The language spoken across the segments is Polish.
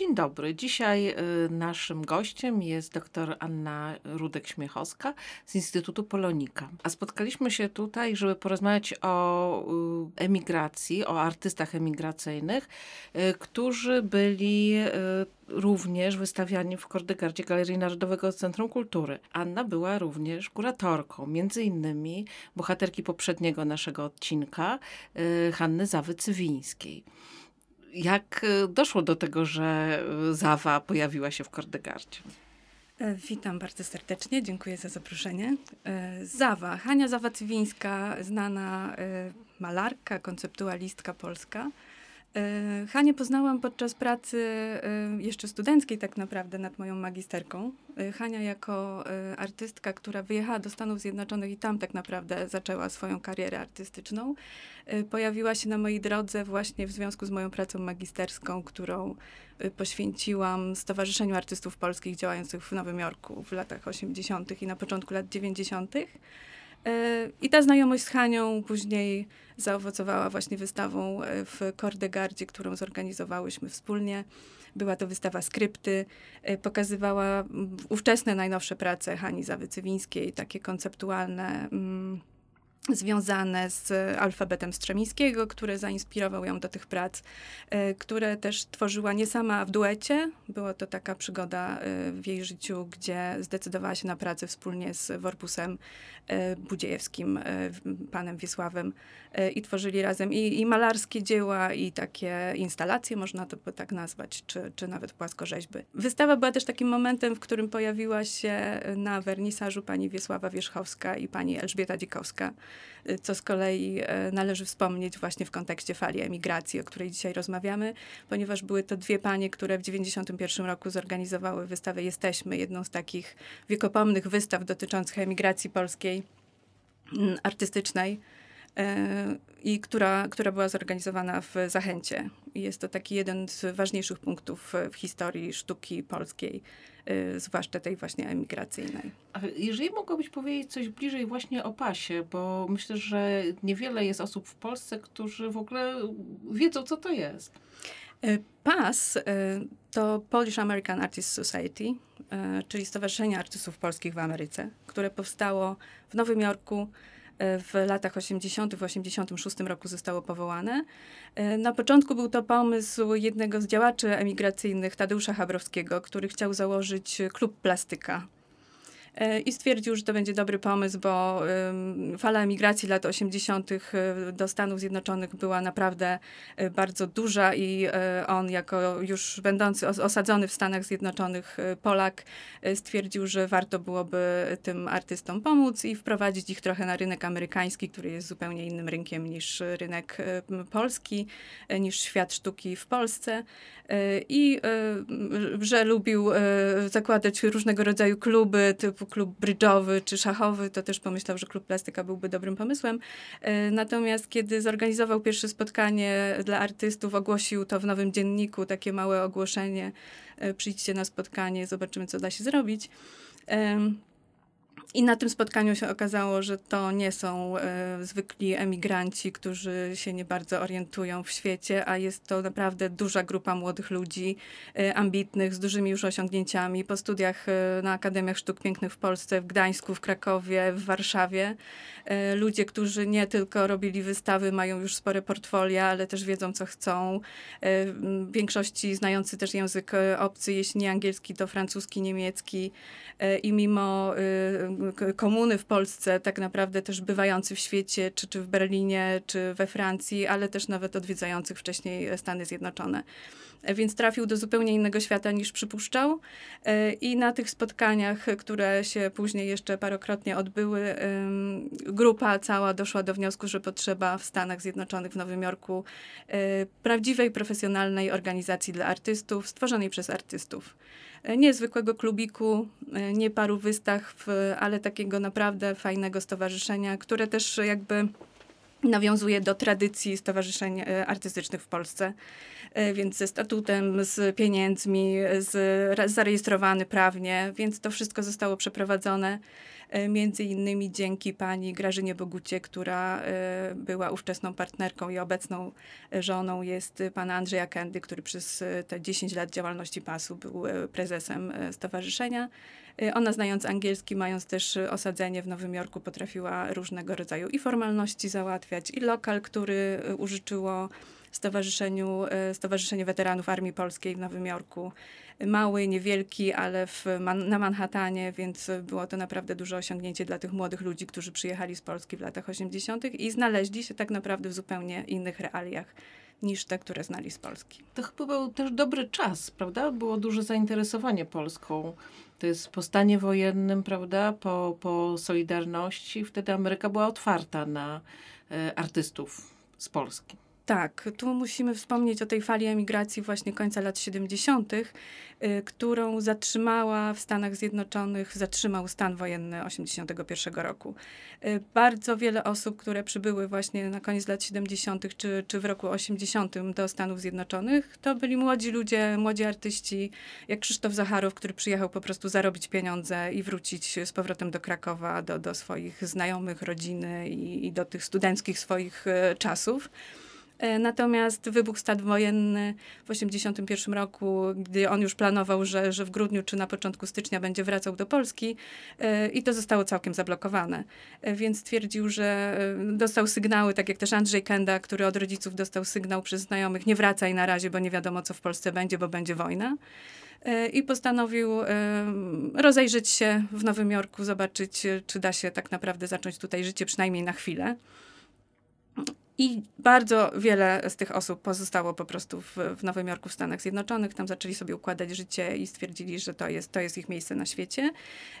Dzień dobry. Dzisiaj y, naszym gościem jest dr Anna Rudek-Śmiechowska z Instytutu Polonika. A spotkaliśmy się tutaj, żeby porozmawiać o y, emigracji, o artystach emigracyjnych, y, którzy byli również wystawiani w Kordegardzie Galerii Narodowego Centrum Kultury. Anna była również kuratorką, między innymi bohaterki poprzedniego naszego odcinka, Hanny Zawy-Cywińskiej jak e, doszło do tego, że e, Zawa pojawiła się w Kordegardzie? E, witam bardzo serdecznie, dziękuję za zaproszenie. Zawa, Hania Zawa-Cywińska, znana malarka, konceptualistka polska. E, Hanie poznałam podczas pracy e, jeszcze studenckiej tak naprawdę nad moją magisterką. E, Hania jako artystka, która wyjechała do Stanów Zjednoczonych i tam tak naprawdę zaczęła swoją karierę artystyczną, pojawiła się na mojej drodze właśnie w związku z moją pracą magisterską, którą poświęciłam Stowarzyszeniu Artystów Polskich działających w Nowym Jorku w latach 80. i na początku lat 90. I ta znajomość z Hanią później zaowocowała właśnie wystawą e, w Kordegardzie, którą zorganizowałyśmy wspólnie. Była to wystawa skrypty, e, pokazywała ówczesne najnowsze prace Hani Zawycywińskiej, takie konceptualne mm, związane z alfabetem Strzemińskiego, który zainspirował ją do tych prac, e, które też tworzyła nie sama w duecie. Była to taka przygoda e, w jej życiu, gdzie zdecydowała się na pracę wspólnie z Worpusem e, Budziejewskim, panem Wiesławem i tworzyli razem i, i malarskie dzieła, i takie instalacje, można to by tak nazwać, czy, czy nawet płaskorzeźby. Wystawa była też takim momentem, w którym pojawiła się na wernisażu pani Wiesława Wierzchowska i pani Elżbieta Dzikowska, co z kolei e, należy wspomnieć właśnie w kontekście fali emigracji, o której dzisiaj rozmawiamy, ponieważ były to dwie panie, które w 1991 roku zorganizowały wystawę Jesteśmy, jedną z takich wiekopomnych wystaw dotyczących emigracji polskiej mm, artystycznej e, i która, która była zorganizowana w Zachęcie. Jest to taki jeden z ważniejszych punktów w historii sztuki polskiej, y, zwłaszcza tej właśnie emigracyjnej. Jeżeli mogłabyś powiedzieć coś bliżej właśnie o pasie, bo myślę, że niewiele jest osób w Polsce, którzy w ogóle wiedzą, co to jest. Y, PAS y, to Polish American Artists Society, czyli Stowarzyszenie Artystów Polskich w Ameryce, które powstało w Nowym Jorku w latach 80. w 86 roku zostało powołane. E, na początku był to pomysł jednego z działaczy emigracyjnych, Tadeusza Chabrowskiego, który chciał założyć klub plastyka i stwierdził, że to będzie dobry pomysł, bo fala emigracji lat 80. E, do Stanów Zjednoczonych była naprawdę e, bardzo duża i on jako już będący osadzony w Stanach Zjednoczonych Polak stwierdził, że warto byłoby tym artystom pomóc i wprowadzić ich trochę na rynek amerykański, który jest zupełnie innym rynkiem niż rynek polski, niż świat sztuki w Polsce i że lubił zakładać różnego rodzaju kluby typu typu klub brydżowy czy szachowy, to też pomyślał, że klub plastyka byłby dobrym pomysłem. E, natomiast kiedy zorganizował pierwsze spotkanie dla artystów, ogłosił to w Nowym Dzienniku, takie małe ogłoszenie, e, przyjdźcie na spotkanie, zobaczymy, co da się zrobić. I na tym spotkaniu się okazało, że to nie są e, zwykli emigranci, którzy się nie bardzo orientują w świecie, a jest to naprawdę duża grupa młodych ludzi, e, ambitnych, z dużymi już osiągnięciami po studiach e, na Akademiach Sztuk Pięknych w Polsce, w Gdańsku, w Krakowie, w Warszawie. E, ludzie, którzy nie tylko robili wystawy, mają już spore portfolia, ale też wiedzą, co chcą. E, w większości znający też język e, obcy, jeśli nie angielski, to francuski, niemiecki. I mimo komuny w Polsce, tak naprawdę też bywający w świecie, czy, czy w Berlinie, czy we Francji, ale też nawet odwiedzających wcześniej Stany Zjednoczone. Więc trafił do zupełnie innego świata niż przypuszczał. I na tych spotkaniach, które się później jeszcze parokrotnie odbyły, grupa cała doszła do wniosku, że potrzeba w Stanach Zjednoczonych, w Nowym Jorku, prawdziwej, profesjonalnej organizacji dla artystów, stworzonej przez artystów. E, nie zwykłego klubiku, e, nie paru wystaw, ale takiego naprawdę fajnego stowarzyszenia, które też jakby nawiązuje do tradycji stowarzyszeń e, artystycznych w Polsce, więc ze statutem, z pieniędzmi, z, zarejestrowany prawnie, więc to wszystko zostało przeprowadzone między innymi dzięki pani Grażynie Bogucie, która była ówczesną partnerką i obecną żoną jest pana Andrzeja Kendy, który przez te 10 lat działalności PAS-u był prezesem stowarzyszenia. Ona znając angielski, mając też osadzenie w Nowym Jorku, potrafiła różnego rodzaju i formalności załatwiać, i lokal, który użyczyło Stowarzyszeniu, Stowarzyszenie Weteranów Armii Polskiej w Nowym Jorku. Mały, niewielki, ale w, na Manhattanie, więc było to naprawdę duże osiągnięcie dla tych młodych ludzi, którzy przyjechali z Polski w latach 80. i znaleźli się tak naprawdę w zupełnie innych realiach niż te, które znali z Polski. To chyba był też dobry czas, prawda? Było duże zainteresowanie Polską. To jest po stanie wojennym, prawda? Po, po Solidarności. Wtedy Ameryka była otwarta na e, artystów z Polski. Tak, tu musimy wspomnieć o tej fali emigracji właśnie końca lat 70., y, którą zatrzymała w Stanach Zjednoczonych, zatrzymał stan wojenny 81 roku. Y, bardzo wiele osób, które przybyły właśnie na koniec lat 70. czy, czy w roku 80 do Stanów Zjednoczonych, to byli młodzi ludzie, młodzi artyści, jak Krzysztof Zacharow, który przyjechał po prostu zarobić pieniądze i wrócić z powrotem do Krakowa, do, do swoich znajomych, rodziny i, i do tych studenckich swoich y, czasów. E, natomiast wybuchł stan wojenny w 1981 roku, gdy on już planował, że, że w grudniu czy na początku stycznia będzie wracał do Polski e, i to zostało całkiem zablokowane. E, więc stwierdził, że dostał sygnały, tak jak też Andrzej Kenda, który od rodziców dostał sygnał przez znajomych, nie wracaj na razie, bo nie wiadomo, co w Polsce będzie, bo będzie wojna i postanowił rozejrzeć się w Nowym Jorku, zobaczyć, czy da się tak naprawdę zacząć tutaj życie, przynajmniej na chwilę. I bardzo wiele z tych osób pozostało po prostu w, w Nowym Jorku, w Stanach Zjednoczonych. Tam zaczęli sobie układać życie i stwierdzili, że to jest, to jest ich miejsce na świecie.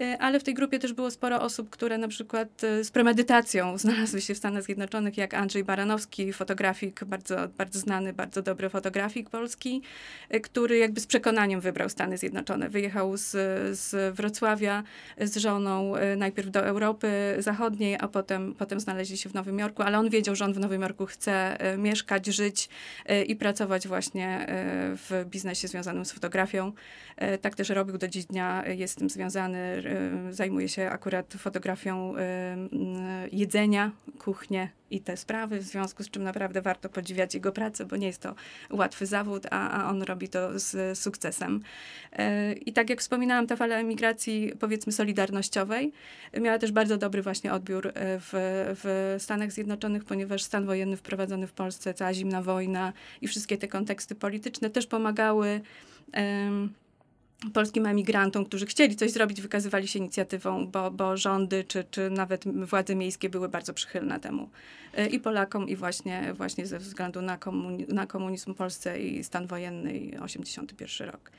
Y, ale w tej grupie też było sporo osób, które na przykład y, z premedytacją znalazły się w Stanach Zjednoczonych, jak Andrzej Baranowski, fotografik, bardzo, bardzo znany, bardzo dobry fotografik polski, y, który jakby z przekonaniem wybrał Stany Zjednoczone. Wyjechał z, z Wrocławia z żoną najpierw do Europy Zachodniej, a potem, potem znaleźli się w Nowym Jorku, ale on wiedział, że on w Nowym Jorku chce e, mieszkać, żyć e, i pracować właśnie e, w biznesie związanym z fotografią. Tak też robił do dziś dnia, jest z tym związany, zajmuje się akurat fotografią jedzenia, kuchnię i te sprawy, w związku z czym naprawdę warto podziwiać jego pracę, bo nie jest to łatwy zawód, a, a on robi to z sukcesem. I tak jak wspominałam, ta fala emigracji, powiedzmy, solidarnościowej, miała też bardzo dobry właśnie odbiór w, w Stanach Zjednoczonych, ponieważ stan wojenny wprowadzony w Polsce, cała zimna wojna i wszystkie te konteksty polityczne też pomagały um, polskim emigrantom, którzy chcieli coś zrobić, wykazywali się inicjatywą, bo, bo rządy czy, czy nawet władze miejskie były bardzo przychylne temu. E, I Polakom, i właśnie, właśnie ze względu na, komuni na komunizm w Polsce i stan wojenny i 81 rok.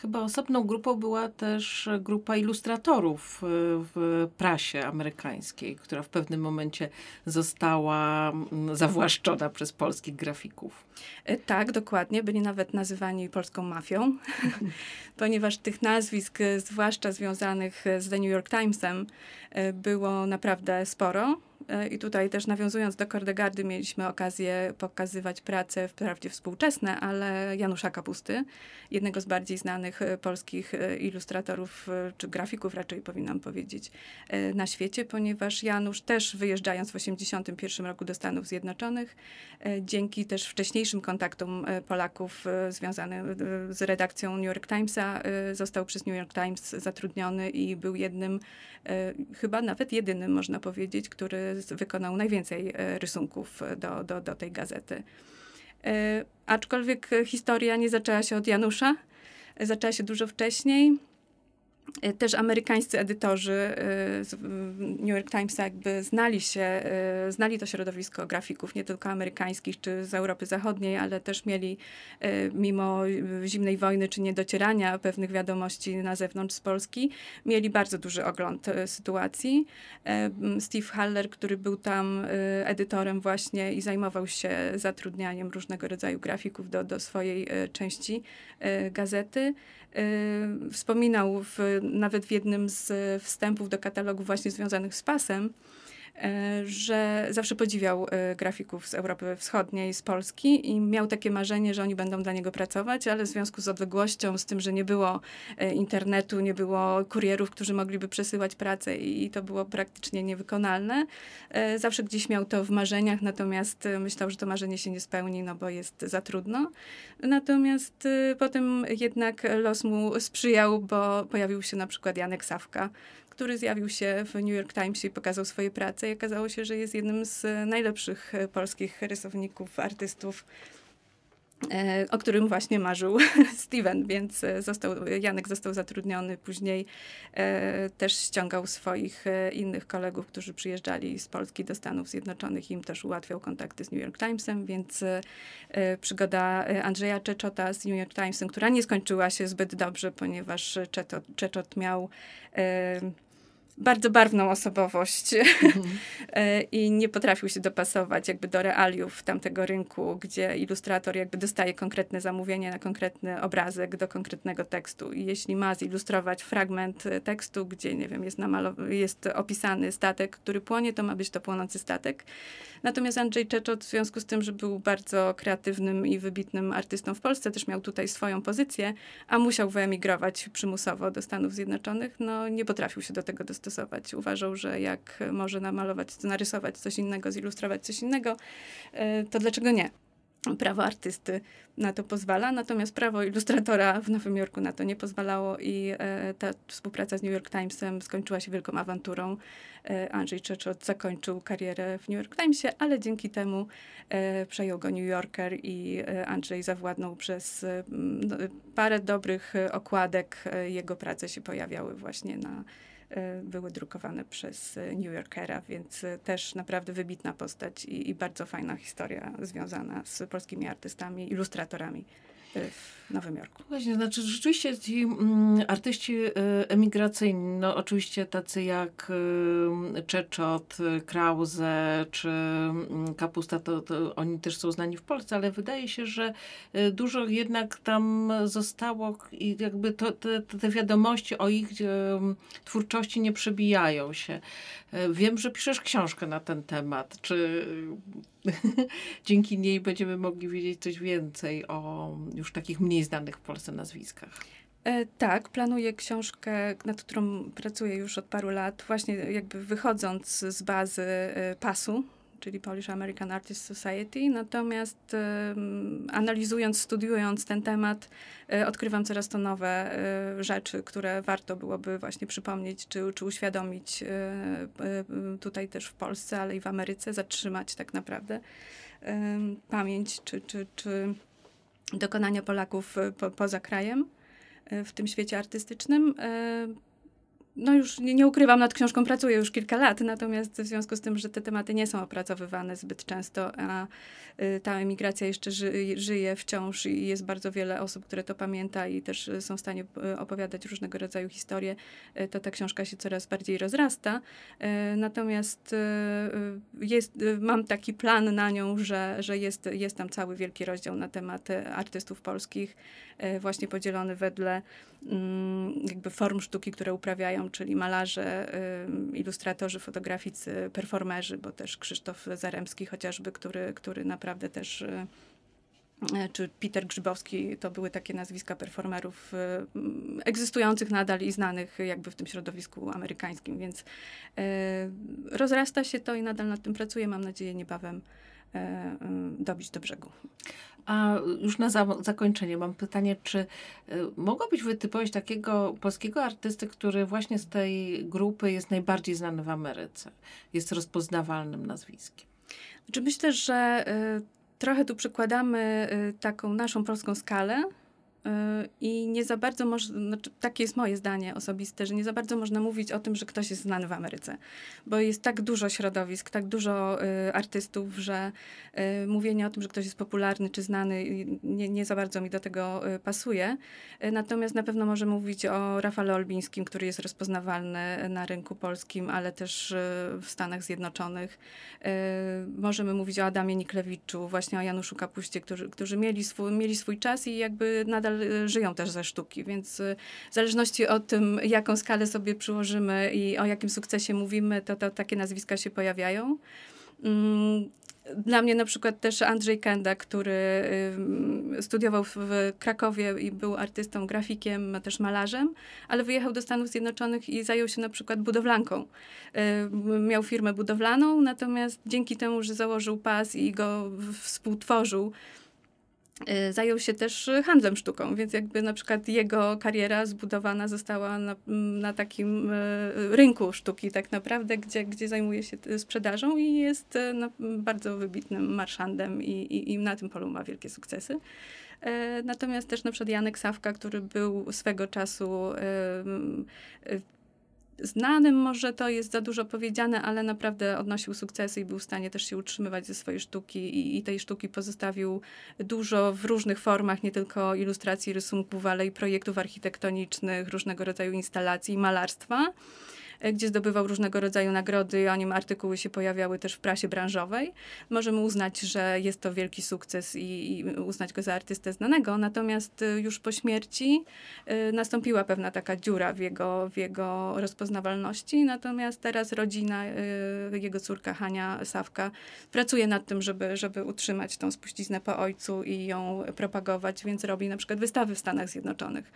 Chyba osobną grupą była też grupa ilustratorów y, w prasie amerykańskiej, która w pewnym momencie została zawłaszczona przez polskich grafików. E, tak, dokładnie. Byli nawet nazywani polską mafią, ponieważ tych nazwisk, e, zwłaszcza związanych z The New York Timesem, e, było naprawdę sporo. E, I tutaj też nawiązując do Kordegardy, mieliśmy okazję pokazywać prace wprawdzie współczesne, ale Janusza Kapusty, jednego z bardziej znanych e, polskich e, ilustratorów, czy grafików raczej powinnam powiedzieć, na świecie, ponieważ Janusz też wyjeżdżając w 1981 roku do Stanów Zjednoczonych, dzięki też wcześniejszym kontaktom Polaków związanym z redakcją New York Timesa, został przez New York Times zatrudniony i był jednym, chyba nawet jedynym, można powiedzieć, który wykonał najwięcej e, rysunków do, do, do tej gazety. E, aczkolwiek historia nie zaczęła się od Janusza, zaczęła się dużo wcześniej. E, też amerykańscy edytorzy e, z New York Timesa jakby znali się, e, znali to środowisko grafików, nie tylko amerykańskich czy z Europy Zachodniej, ale też mieli mimo zimnej wojny czy niedocierania pewnych wiadomości na zewnątrz z Polski, mieli bardzo duży ogląd sytuacji. Steve Haller, który był tam edytorem właśnie i zajmował się zatrudnianiem różnego rodzaju grafików do, do swojej części gazety, Y, wspominał w, nawet w jednym z wstępów do katalogu właśnie związanych z pasem, że zawsze podziwiał e, grafików z Europy Wschodniej, z Polski i miał takie marzenie, że oni będą dla niego pracować, ale w związku z odległością, z tym, że nie było e, internetu, nie było kurierów, którzy mogliby przesyłać pracę i to było praktycznie niewykonalne, zawsze gdzieś miał to w marzeniach, natomiast myślał, że to marzenie się nie spełni, no bo jest za trudno. Natomiast potem jednak los mu sprzyjał, bo pojawił się na przykład Janek Sawka, który zjawił się w New York Times i pokazał swoje prace i okazało się, że jest jednym z najlepszych polskich rysowników, artystów e, o którym właśnie marzył Steven, więc e, został, Janek został zatrudniony. Później e, też ściągał swoich e, innych kolegów, którzy przyjeżdżali z Polski do Stanów Zjednoczonych. Im też ułatwiał kontakty z New York Timesem, więc e, przygoda Andrzeja Czeczota z New York Timesem, która nie skończyła się zbyt dobrze, ponieważ Czeczot miał bardzo barwną osobowość mhm. i nie potrafił się dopasować jakby do realiów tamtego rynku, gdzie ilustrator jakby dostaje konkretne zamówienie na konkretny obrazek do konkretnego tekstu. I jeśli ma zilustrować fragment tekstu, gdzie, nie wiem, jest, jest opisany statek, który płonie, to ma być to płonący statek. Natomiast Andrzej Czeczot w związku z tym, że był bardzo kreatywnym i wybitnym artystą w Polsce, też miał tutaj swoją pozycję, a musiał wyemigrować przymusowo do Stanów Zjednoczonych, no nie potrafił się do tego dostosować. Uważał, że jak może namalować, narysować coś innego, zilustrować coś innego, e, to dlaczego nie? prawo artysty na to pozwala, natomiast prawo ilustratora w Nowym Jorku na to nie pozwalało i e, ta współpraca z New York Timesem skończyła się wielką awanturą. E, Andrzej Czeczot zakończył karierę w New York Timesie, ale dzięki temu przejął go New Yorker i Andrzej zawładnął przez no, parę dobrych okładek. Jego prace się pojawiały właśnie na były drukowane przez New Yorkera, więc też naprawdę wybitna postać i, i bardzo fajna historia związana z polskimi artystami, ilustratorami w Nowym Jorku. Właśnie, znaczy rzeczywiście ci mm, artyści y, emigracyjni, no oczywiście tacy jak y, Czeczot, Krause czy y, Kapusta, to, to, oni też są znani w Polsce, ale wydaje się, że y, dużo jednak tam zostało i jakby to, te, te wiadomości o ich twórczości nie przebijają się. Y, wiem, że piszesz książkę na ten temat. Czy dzięki niej będziemy mogli wiedzieć coś więcej o już takich mniej znanych w Polsce nazwiskach. E, tak, planuję książkę, nad którą pracuję już od paru lat, właśnie jakby wychodząc z bazy e, PAS-u, czyli Polish American Artists Society. Natomiast analizując, studiując ten temat, e, odkrywam coraz to nowe rzeczy, które warto byłoby właśnie przypomnieć, czy, czy uświadomić tutaj też w Polsce, ale i w Ameryce, zatrzymać tak naprawdę pamięć, czy, czy, czy dokonania Polaków po, poza krajem w tym świecie artystycznym no już nie, nie, ukrywam, nad książką pracuję już kilka lat, natomiast w związku z tym, że te tematy nie są opracowywane zbyt często, a y, ta emigracja jeszcze ży, żyje wciąż i jest bardzo wiele osób, które to pamięta i też są w stanie y, opowiadać różnego rodzaju historie, y, to ta książka się coraz bardziej rozrasta. Natomiast jest, mam taki plan na nią, że, że jest, jest tam cały wielki rozdział na temat artystów polskich, właśnie podzielony wedle mm, jakby form sztuki, które uprawiają czyli malarze, ilustratorzy, fotograficy, performerzy, bo też Krzysztof Zaremski chociażby, który, który naprawdę też y, y, czy Peter Grzybowski, to były takie nazwiska performerów egzystujących nadal i znanych jakby w tym środowisku amerykańskim, więc rozrasta się to i nadal nad tym pracuję. Mam nadzieję niebawem dobić do brzegu. A już na za zakończenie mam pytanie, czy y, mogłabyś wytypować takiego polskiego artysty, który właśnie z tej grupy jest najbardziej znany w Ameryce, jest rozpoznawalnym nazwiskiem? Znaczy myślę, że y, trochę tu przykładamy taką naszą polską skalę, i nie za bardzo można, znaczy, takie jest moje zdanie osobiste, że nie za bardzo można mówić o tym, że ktoś jest znany w Ameryce, bo jest tak dużo środowisk, tak dużo y, artystów, że y, mówienie o tym, że ktoś jest popularny czy znany, nie, nie za bardzo mi do tego y, pasuje. Y, natomiast na pewno możemy mówić o Rafale Olbińskim, który jest rozpoznawalny na rynku polskim, ale też y, w Stanach Zjednoczonych. Y, możemy mówić o Adamie Niklewiczu, właśnie o Januszu Kapuście, którzy, którzy mieli, swój, mieli swój czas i jakby nadal nadal żyją też ze sztuki, więc w zależności od tym, jaką skalę sobie przyłożymy i o jakim sukcesie mówimy, to, to takie nazwiska się pojawiają. Mm, dla mnie na przykład też Andrzej Kenda, który studiował w Krakowie i był artystą, grafikiem, też malarzem, ale wyjechał do Stanów Zjednoczonych i zajął się na przykład budowlanką. Miał firmę budowlaną, natomiast dzięki temu, że założył pas i go współtworzył, Y, zajął się też handlem sztuką, więc jakby na przykład jego kariera zbudowana została na, na takim y, rynku sztuki tak naprawdę, gdzie, gdzie zajmuje się sprzedażą i jest y, bardzo wybitnym marszandem i, i, i na tym polu ma wielkie sukcesy. Natomiast też na przykład Janek Sawka, który był swego czasu znanym, może to jest za dużo powiedziane, ale naprawdę odnosił sukcesy i był w stanie też się utrzymywać ze swojej sztuki i, i tej sztuki pozostawił dużo w różnych formach, nie tylko ilustracji, rysunków, ale i projektów architektonicznych, różnego rodzaju instalacji, malarstwa. Gdzie zdobywał różnego rodzaju nagrody, o nim artykuły się pojawiały też w prasie branżowej. Możemy uznać, że jest to wielki sukces i, i uznać go za artystę znanego, natomiast e, już po śmierci y, nastąpiła pewna taka dziura w jego, w jego rozpoznawalności, natomiast teraz rodzina, y, jego córka Hania Sawka pracuje nad tym, żeby, żeby utrzymać tą spuściznę po ojcu i ją propagować, więc robi na przykład wystawy w Stanach Zjednoczonych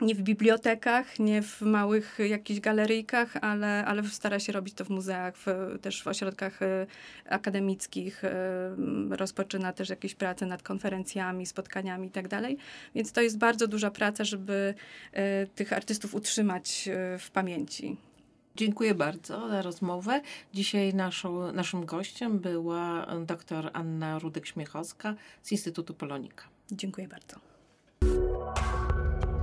nie w bibliotekach, nie w małych jakichś galeryjkach, ale, ale stara się robić to w muzeach, w, też w ośrodkach y, akademickich. Y, rozpoczyna też jakieś prace nad konferencjami, spotkaniami itd. Tak Więc to jest bardzo duża praca, żeby y, tych artystów utrzymać w pamięci. Dziękuję bardzo za rozmowę. Dzisiaj naszą, naszym gościem była dr Anna Rudek-Śmiechowska z Instytutu Polonika. Dziękuję bardzo.